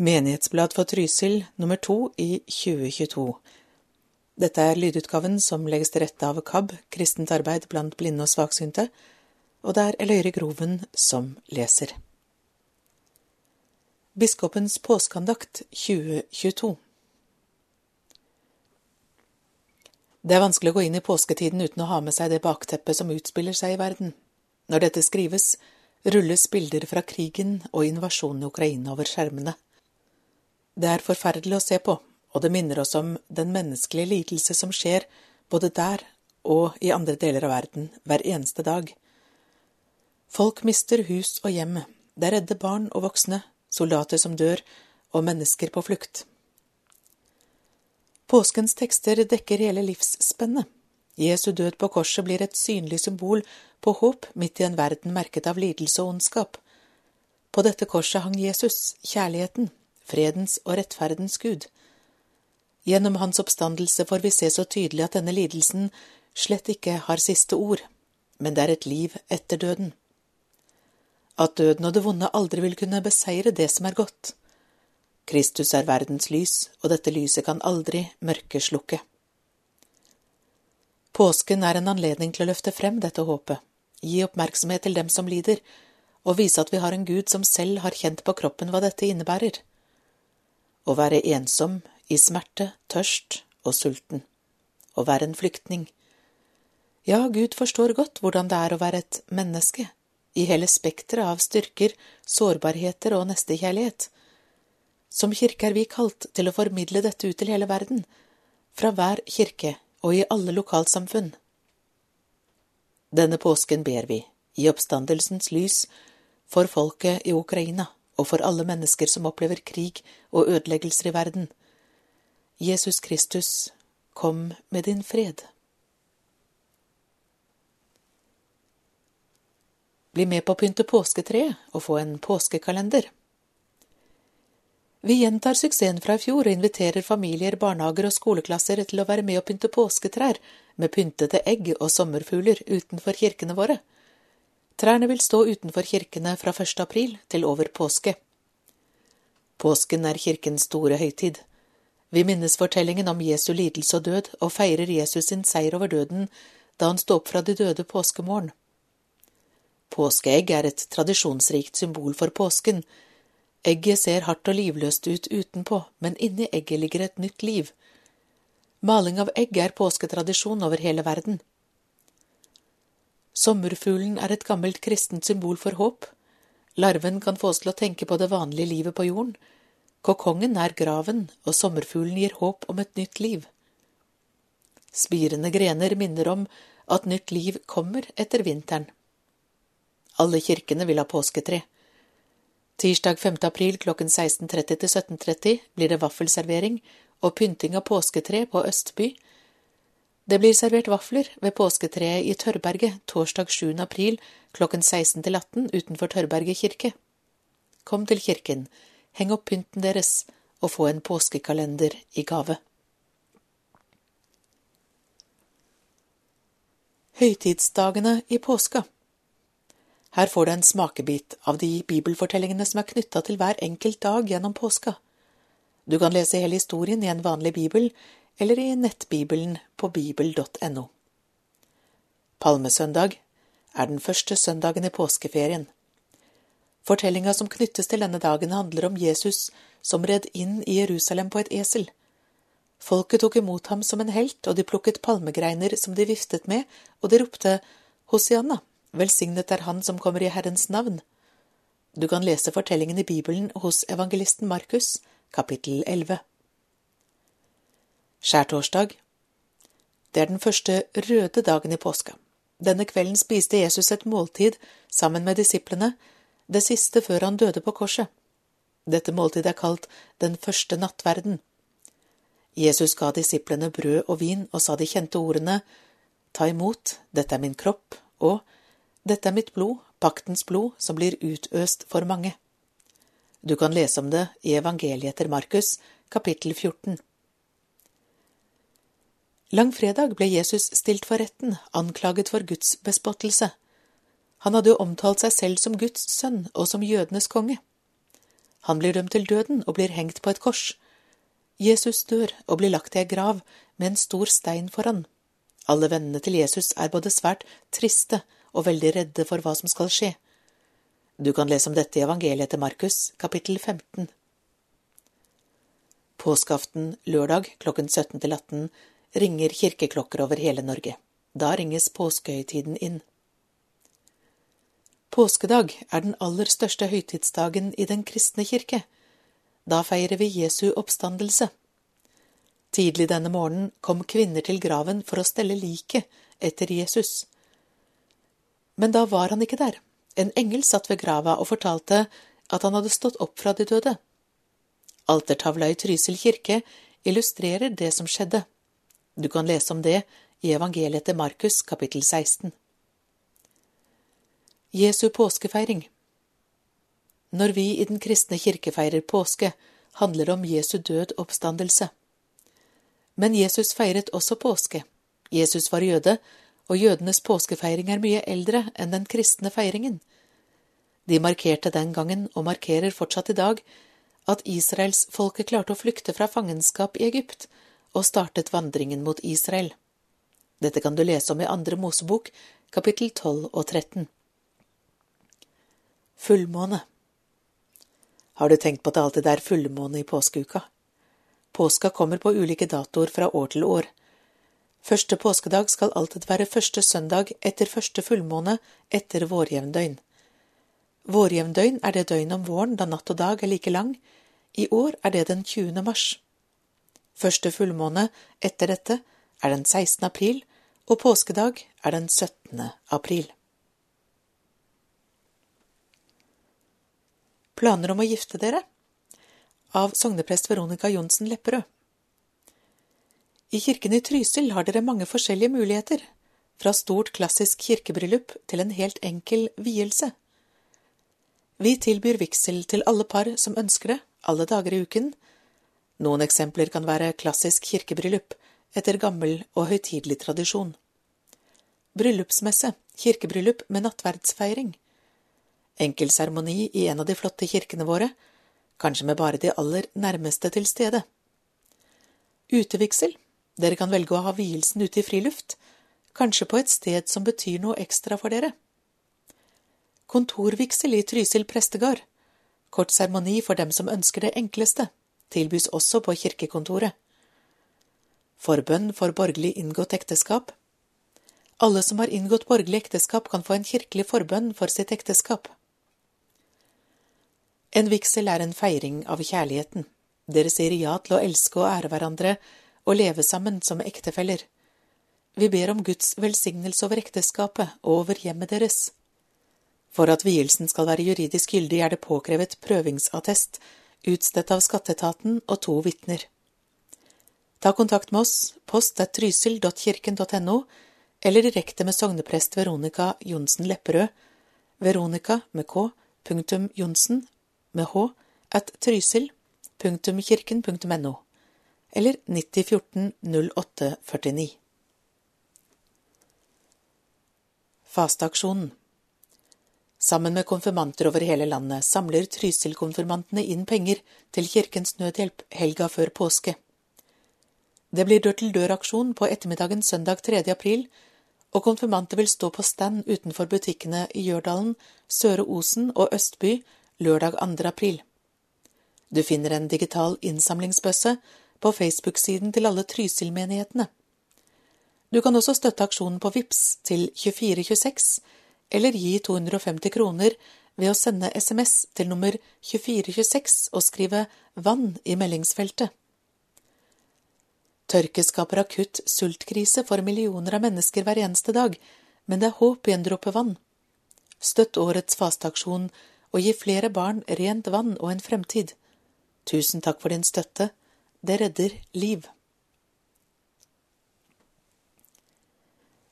Menighetsblad for Trysil nummer to i 2022. Dette er lydutgaven som legges til rette av KAB, Kristent arbeid blant blinde og svaksynte, og det er Eløyre Groven som leser. Biskopens påskeandakt 2022 Det er vanskelig å gå inn i påsketiden uten å ha med seg det bakteppet som utspiller seg i verden. Når dette skrives, rulles bilder fra krigen og invasjonen i Ukraina over skjermene. Det er forferdelig å se på, og det minner oss om den menneskelige lidelse som skjer både der og i andre deler av verden hver eneste dag. Folk mister hus og hjem, det er redde barn og voksne, soldater som dør, og mennesker på flukt. Påskens tekster dekker hele livsspennet. Jesu død på korset blir et synlig symbol på håp midt i en verden merket av lidelse og ondskap. På dette korset hang Jesus, kjærligheten, fredens og rettferdens Gud. Gjennom hans oppstandelse får vi se så tydelig at denne lidelsen slett ikke har siste ord, men det er et liv etter døden. At døden og det vonde aldri vil kunne beseire det som er godt. Kristus er verdens lys, og dette lyset kan aldri mørket slukke. Påsken er en anledning til å løfte frem dette håpet, gi oppmerksomhet til dem som lider, og vise at vi har en Gud som selv har kjent på kroppen hva dette innebærer å være ensom, i smerte, tørst og sulten, å være en flyktning. Ja, Gud forstår godt hvordan det er å være et menneske, i hele spekteret av styrker, sårbarheter og nestekjærlighet. Som kirke er vi kalt til å formidle dette ut til hele verden, fra hver kirke og i alle lokalsamfunn. Denne påsken ber vi, i oppstandelsens lys, for folket i Ukraina og for alle mennesker som opplever krig og ødeleggelser i verden. Jesus Kristus, kom med din fred. Bli med på å pynte påsketreet og få en påskekalender. Vi gjentar suksessen fra i fjor og inviterer familier, barnehager og skoleklasser til å være med å pynte påsketrær med pyntede egg og sommerfugler utenfor kirkene våre. Trærne vil stå utenfor kirkene fra 1. april til over påske. Påsken er kirkens store høytid. Vi minnes fortellingen om Jesu lidelse og død, og feirer Jesus sin seier over døden da han sto opp fra de døde påskemorgen. Påskeegg er et tradisjonsrikt symbol for påsken. Egget ser hardt og livløst ut utenpå, men inni egget ligger et nytt liv. Maling av egg er påsketradisjon over hele verden. Sommerfuglen er et gammelt kristent symbol for håp. Larven kan få oss til å tenke på det vanlige livet på jorden. Kokongen er graven, og sommerfuglen gir håp om et nytt liv. Spirende grener minner om at nytt liv kommer etter vinteren. Alle kirkene vil ha påsketre. Tirsdag 5. april klokken 16.30 til 17.30 blir det vaffelservering og pynting av påsketre på Østby det blir servert vafler ved påsketreet i Tørrberget torsdag 7. april klokken 16 til 18 utenfor Tørrberget kirke. Kom til kirken, heng opp pynten deres og få en påskekalender i gave. Høytidsdagene i påska Her får du en smakebit av de bibelfortellingene som er knytta til hver enkelt dag gjennom påska. Du kan lese hele historien i en vanlig bibel, eller i nettbibelen på bibel.no. Palmesøndag er den første søndagen i påskeferien. Fortellinga som knyttes til denne dagen, handler om Jesus som red inn i Jerusalem på et esel. Folket tok imot ham som en helt, og de plukket palmegreiner som de viftet med, og de ropte Hosianna, velsignet er Han som kommer i Herrens navn. Du kan lese fortellingen i Bibelen hos evangelisten Markus, kapittel 11. Skjærtorsdag Det er den første røde dagen i påska. Denne kvelden spiste Jesus et måltid sammen med disiplene, det siste før han døde på korset. Dette måltidet er kalt den første nattverden. Jesus ga disiplene brød og vin og sa de kjente ordene Ta imot, dette er min kropp, og Dette er mitt blod, paktens blod, som blir utøst for mange. Du kan lese om det i evangeliet etter Markus, kapittel 14. Langfredag ble Jesus stilt for retten, anklaget for Guds bespottelse. Han hadde jo omtalt seg selv som Guds sønn og som jødenes konge. Han blir dømt til døden og blir hengt på et kors. Jesus dør og blir lagt i ei grav med en stor stein foran. Alle vennene til Jesus er både svært triste og veldig redde for hva som skal skje. Du kan lese om dette i evangeliet til Markus, kapittel 15. Påskeaften lørdag klokken 17 til 18 ringer kirkeklokker over hele Norge. Da ringes påskehøytiden inn. Påskedag er den aller største høytidsdagen i den kristne kirke. Da feirer vi Jesu oppstandelse. Tidlig denne morgenen kom kvinner til graven for å stelle liket etter Jesus. Men da var han ikke der. En engel satt ved grava og fortalte at han hadde stått opp fra de døde. Altertavla i Trysil kirke illustrerer det som skjedde. Du kan lese om det i evangeliet til Markus kapittel 16. Jesu påskefeiring Når vi i Den kristne kirke feirer påske, handler det om Jesu død oppstandelse. Men Jesus feiret også påske. Jesus var jøde, og jødenes påskefeiring er mye eldre enn den kristne feiringen. De markerte den gangen, og markerer fortsatt i dag, at israelsfolket klarte å flykte fra fangenskap i Egypt og startet vandringen mot Israel. Dette kan du lese om i Andre Mosebok, kapittel 12 og 13. Fullmåne Har du tenkt på at det alltid er fullmåne i påskeuka? Påska kommer på ulike datoer fra år til år. Første påskedag skal alltid være første søndag etter første fullmåne etter vårjevndøgn. Vårjevndøgn er det døgn om våren da natt og dag er like lang. I år er det den 20. mars. Første fullmåne etter dette er den 16. april, og påskedag er den 17. april. Planer om å gifte dere? Av sogneprest Veronica Johnsen Lepperød. I kirken i Trysil har dere mange forskjellige muligheter, fra stort klassisk kirkebryllup til en helt enkel vielse. Vi tilbyr vigsel til alle par som ønsker det, alle dager i uken. Noen eksempler kan være klassisk kirkebryllup, etter gammel og høytidelig tradisjon. Bryllupsmesse, kirkebryllup med nattverdsfeiring. Enkel seremoni i en av de flotte kirkene våre, kanskje med bare de aller nærmeste til stede. Utevigsel, dere kan velge å ha vielsen ute i friluft, kanskje på et sted som betyr noe ekstra for dere. Kontorvigsel i Trysil prestegard, kort seremoni for dem som ønsker det enkleste, tilbys også på kirkekontoret. Forbønn for borgerlig inngått ekteskap. Alle som har inngått borgerlig ekteskap, kan få en kirkelig forbønn for sitt ekteskap. En vigsel er en feiring av kjærligheten. Dere sier ja til å elske og ære hverandre og leve sammen som ektefeller. Vi ber om Guds velsignelse over ekteskapet og over hjemmet deres. For at vielsen skal være juridisk gyldig, er det påkrevet prøvingsattest, utstedt av skatteetaten og to vitner. Ta kontakt med oss, post er trysil.kirken.no, eller direkte med sogneprest Veronica Johnsen Lepperød, veronica med k, punktum Johnsen med h, at trysil, punktum kirken.no, eller 9014 0849. Fasteaksjonen Sammen med konfirmanter over hele landet samler Trysil-konfirmantene inn penger til Kirkens Nødhjelp helga før påske. Det blir dør-til-dør-aksjon på ettermiddagen søndag 3. april, og konfirmanter vil stå på stand utenfor butikkene i Gjørdalen, Søre Osen og Østby lørdag 2. april. Du finner en digital innsamlingsbøsse på Facebook-siden til alle Trysil-menighetene. Du kan også støtte aksjonen på VIPS til 2426, eller gi 250 kroner ved å sende SMS til nummer 2426 og skrive 'vann' i meldingsfeltet. Tørke skaper akutt sultkrise for millioner av mennesker hver eneste dag, men det er håp i en dråpe vann. Støtt årets fasteaksjon og gi flere barn rent vann og en fremtid. Tusen takk for din støtte. Det redder liv.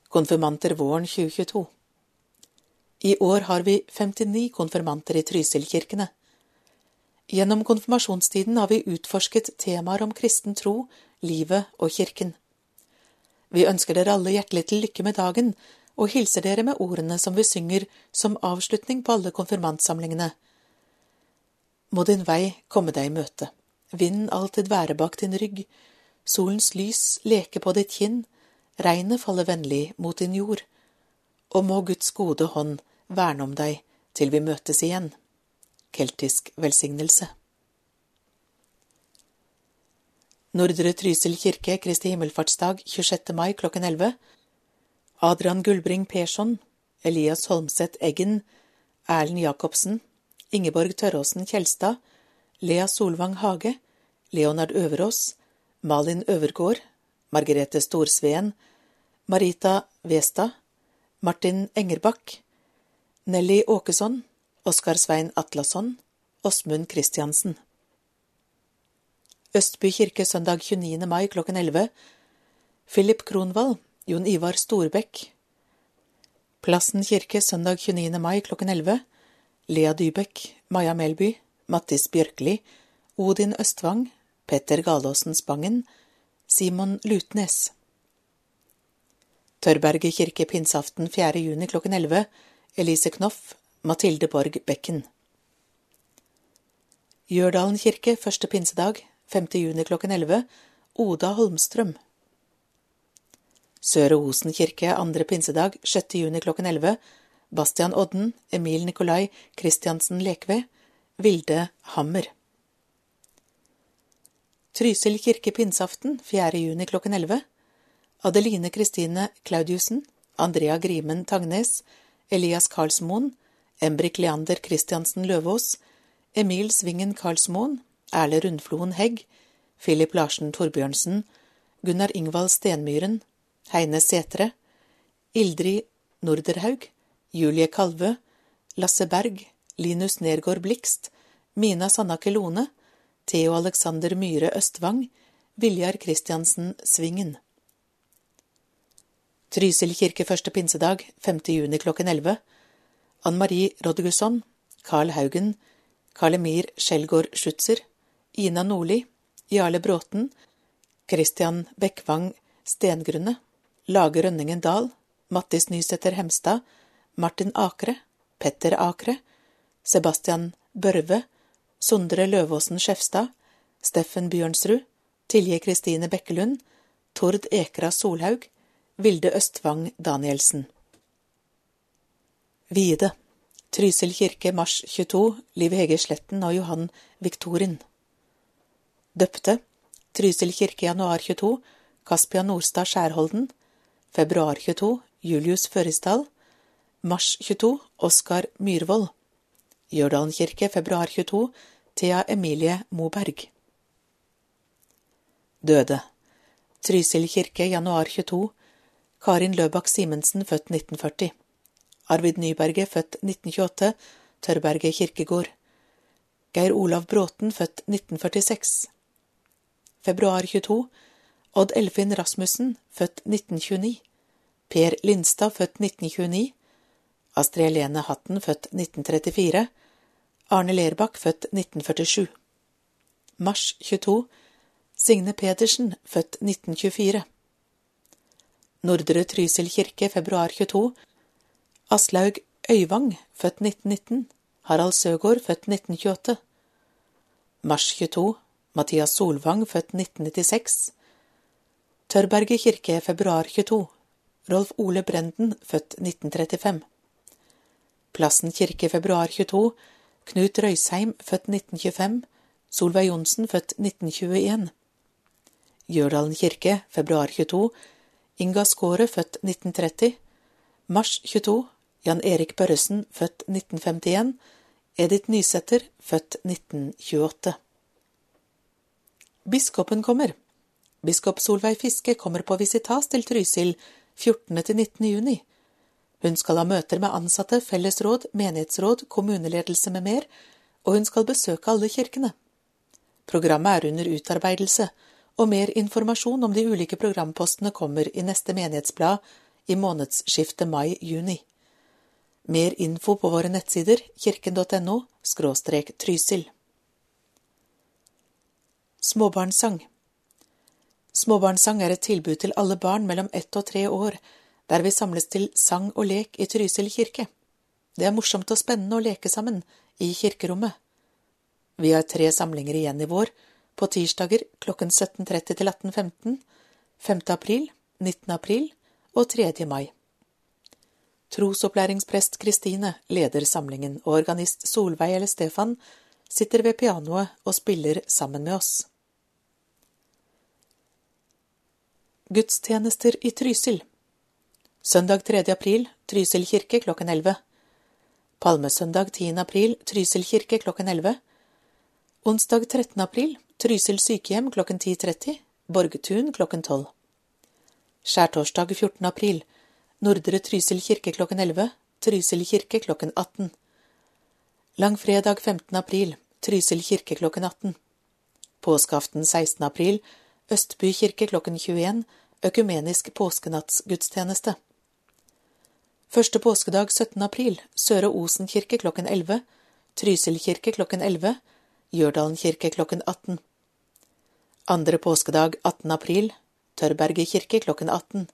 Konfirmanter våren 2022 I år har vi 59 konfirmanter i Trysilkirkene. Gjennom konfirmasjonstiden har vi utforsket temaer om kristen tro, livet og kirken. Vi ønsker dere alle hjertelig til lykke med dagen, og hilser dere med ordene som vi synger som avslutning på alle konfirmantsamlingene. må din vei komme deg i møte, vinden alltid være bak din rygg, solens lys leke på ditt kinn, regnet falle vennlig mot din jord, og må Guds gode hånd verne om deg til vi møtes igjen. Keltisk velsignelse. Nordre Trysil kirke Kristi himmelfartsdag 26. mai klokken 11. Adrian Gullbring Persson, Elias Holmseth Eggen, Erlend Jacobsen, Ingeborg Tørråsen Kjelstad, Lea Solvang Hage, Leonard Øverås, Malin Øvergård, Margrethe Storsveen, Marita Westad, Martin Engerbakk, Nelly Åkesson, Oskar Svein Atlasson, Åsmund Christiansen. Østby kirke søndag 29. mai klokken 11. Philip Kronvall, Jon Ivar Storbekk. Plassen kirke søndag 29. mai klokken 11. Lea Dybekk, Maja Melby, Mattis Bjørkli, Odin Østvang, Petter Galaasen Spangen, Simon Lutnes. Tørberget kirke pinseaften 4. juni klokken 11. Elise Knoff, Mathilde Borg Bekken. Gjørdalen kirke første pinsedag 5. juni klokken 11. Oda Holmstrøm. Søre Osen kirke andre pinsedag 6. juni klokken 11. Bastian Odden, Emil Nikolai Kristiansen Lekve, Vilde Hammer. Trysil kirke pinseaften 4. juni klokken 11. Adeline Kristine Claudiussen, Andrea Grimen Tangnes, Elias Karlsmoen, Embrik Leander Christiansen Løvaas, Emil Svingen Karlsmoen, Erle Rundfloen Hegg, Philip Larsen Torbjørnsen, Gunnar Ingvald Stenmyren, Heine Setre, Ildrid Norderhaug, Julie Kalvø, Lasse Berg, Linus Nergård Blikst, Mina Sannake Lone, Theo Alexander Myhre Østvang, Viljar Christiansen Svingen. Trysil kirke første pinsedag, 5. juni klokken 11. Ann Marie Rodgusson, Carl Haugen, Carl Emir Skjelgaard Schutzer, Ina Nordli, Jarle Bråten, Christian Bekkvang Stengrunne, Lage Rønningen Dahl, Mattis Nysæter Hemstad, Martin Akre, Petter Akre, Sebastian Børve, Sondre Løvåsen Skjefstad, Steffen Bjørnsrud, Tilje Kristine Bekkelund, Tord Ekra Solhaug, Vilde Østvang Danielsen. Vide. Trysil kirke mars 22, Liv Hege Sletten og Johan Viktorin. Døpte. Trysil kirke januar 22, Kaspia Nordstad Skjærholden. Februar 22, Julius Førisdal. Mars 22, Oskar Myhrvold. Jørdalen kirke februar 22, Thea Emilie Moberg. Døde. Trysil kirke januar 22, Karin Løbakk Simensen født 1940. Arvid Nyberget født 1928, Tørberget kirkegård. Geir Olav Bråten født 1946. Februar 22, Odd Elfin Rasmussen født 1929. Per Lindstad født 1929. Astrid Helene Hatten født 1934. Arne Lerbakk født 1947. Mars 22, Signe Pedersen født 1924. Nordre Trysil kirke februar 22, Aslaug Øyvang, født 1919. Harald Søgaard, født 1928. Mars 22. Mathias Solvang, født 1996. Tørberget kirke, februar 22. Rolf Ole Brenden, født 1935. Plassen kirke, februar 22. Knut Røysheim, født 1925. Solveig Johnsen, født 1921. Gjørdalen kirke, februar 22. Inga Skåre, født 1930. Mars 22. Jan Erik Børresen, født 1951, Edith Nysæter, født 1928. Biskopen kommer. Biskop Solveig Fiske kommer på visitas til Trysil 14. til 19. juni. Hun skal ha møter med ansatte, fellesråd, menighetsråd, kommuneledelse med mer, og hun skal besøke alle kirkene. Programmet er under utarbeidelse, og mer informasjon om de ulike programpostene kommer i neste menighetsblad i månedsskiftet mai-juni. Mer info på våre nettsider kirken.no skråstrek Trysil. Småbarnssang Småbarnssang er et tilbud til alle barn mellom ett og tre år, der vi samles til sang og lek i Trysil kirke. Det er morsomt og spennende å leke sammen i kirkerommet. Vi har tre samlinger igjen i vår, på tirsdager klokken 17.30 til 18.15, 5. april, 19. april og 3. mai. Trosopplæringsprest Kristine leder samlingen, og organist Solveig eller Stefan sitter ved pianoet og spiller sammen med oss. Gudstjenester i Trysil Søndag 3. april, Trysil kirke klokken 11. Palmesøndag 10. april, Trysil kirke klokken 11. Onsdag 13. april, Trysil sykehjem klokken 10.30, Borgetun klokken 12. Skjærtorsdag 14. april, Nordre Trysil kirke klokken 11, Trysil kirke klokken 18. Langfredag 15. april, Trysil kirke klokken 18. Påskeaften 16. april, Østby kirke klokken 21, økumenisk påskenattsgudstjeneste. Første påskedag 17. april, Søre Osen kirke klokken 11, Trysil kirke klokken 11, Gjørdalen kirke klokken 18. Andre påskedag 18. april, Tørberget kirke klokken 18.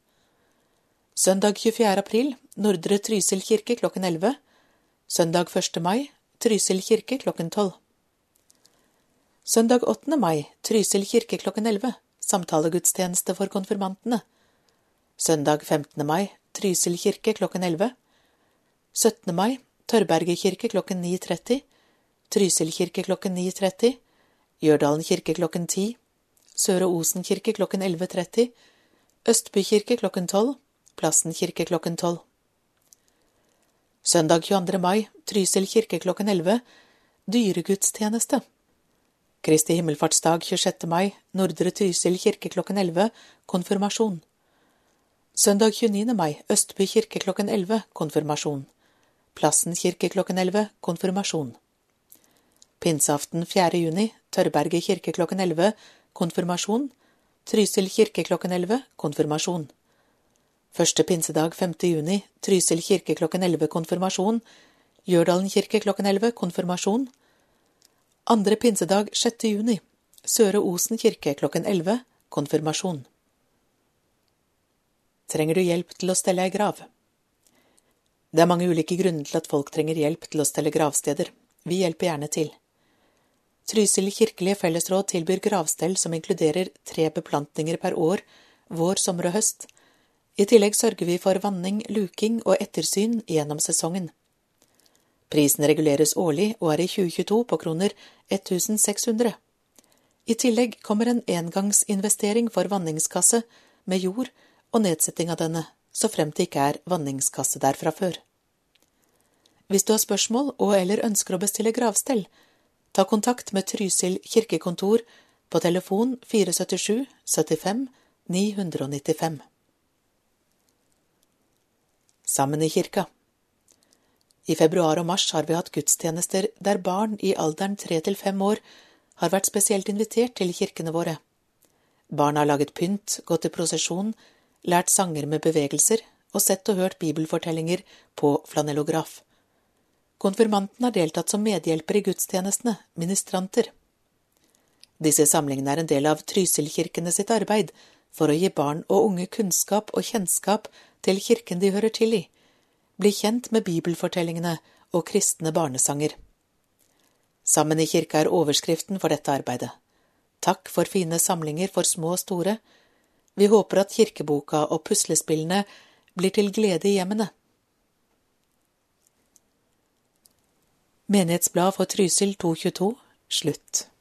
Søndag 24. april, Nordre Trysil kirke klokken 11. Søndag 1. mai, Trysil kirke klokken 12. Søndag 8. mai, Trysil kirke klokken 11. Samtalegudstjeneste for konfirmantene. Søndag 15. mai, Trysil kirke klokken 11. 17. mai, Tørberget kirke klokken 9.30. Trysil kirke klokken 9.30. Gjørdalen kirke klokken 10. Søre Osen kirke klokken 11.30. Østby kirke klokken 12. Plassen kirke klokken 12. Søndag 22. mai, Trysil kirke klokken 11. Dyregudstjeneste. Kristi himmelfartsdag 26. mai, Nordre Trysil kirke klokken 11, konfirmasjon. Søndag 29. mai, Østby kirke klokken 11, konfirmasjon. Plassen kirke klokken 11, konfirmasjon. Pinseaften 4. juni, Tørrberget kirke klokken 11, konfirmasjon. Trysil kirke klokken 11, konfirmasjon. Første pinsedag 5. juni, Trysil kirke klokken 11, konfirmasjon. Gjørdalen kirke klokken 11, konfirmasjon. Andre pinsedag 6. juni, Søre Osen kirke klokken 11, konfirmasjon. Trenger du hjelp til å stelle ei grav? Det er mange ulike grunner til at folk trenger hjelp til å stelle gravsteder. Vi hjelper gjerne til. Trysil kirkelige fellesråd tilbyr gravstell som inkluderer tre beplantninger per år, vår, sommer og høst. I tillegg sørger vi for vanning, luking og ettersyn gjennom sesongen. Prisen reguleres årlig og er i 2022 på kroner 1600. I tillegg kommer en engangsinvestering for vanningskasse med jord og nedsetting av denne, så fremt det ikke er vanningskasse der fra før. Hvis du har spørsmål og eller ønsker å bestille gravstell, ta kontakt med Trysil kirkekontor på telefon 477 75 995. Sammen i kirka I februar og mars har vi hatt gudstjenester der barn i alderen tre til fem år har vært spesielt invitert til kirkene våre. Barna har laget pynt, gått i prosesjon, lært sanger med bevegelser og sett og hørt bibelfortellinger på flanellograf. Konfirmanten har deltatt som medhjelper i gudstjenestene, ministranter. Disse samlingene er en del av Trysilkirkene sitt arbeid for å gi barn og unge kunnskap og kjennskap til kirken de hører til i, bli kjent med bibelfortellingene og kristne barnesanger. Sammen i kirka er overskriften for dette arbeidet. Takk for fine samlinger for små og store. Vi håper at kirkeboka og puslespillene blir til glede i hjemmene. Menighetsblad for Trysil 222 slutt.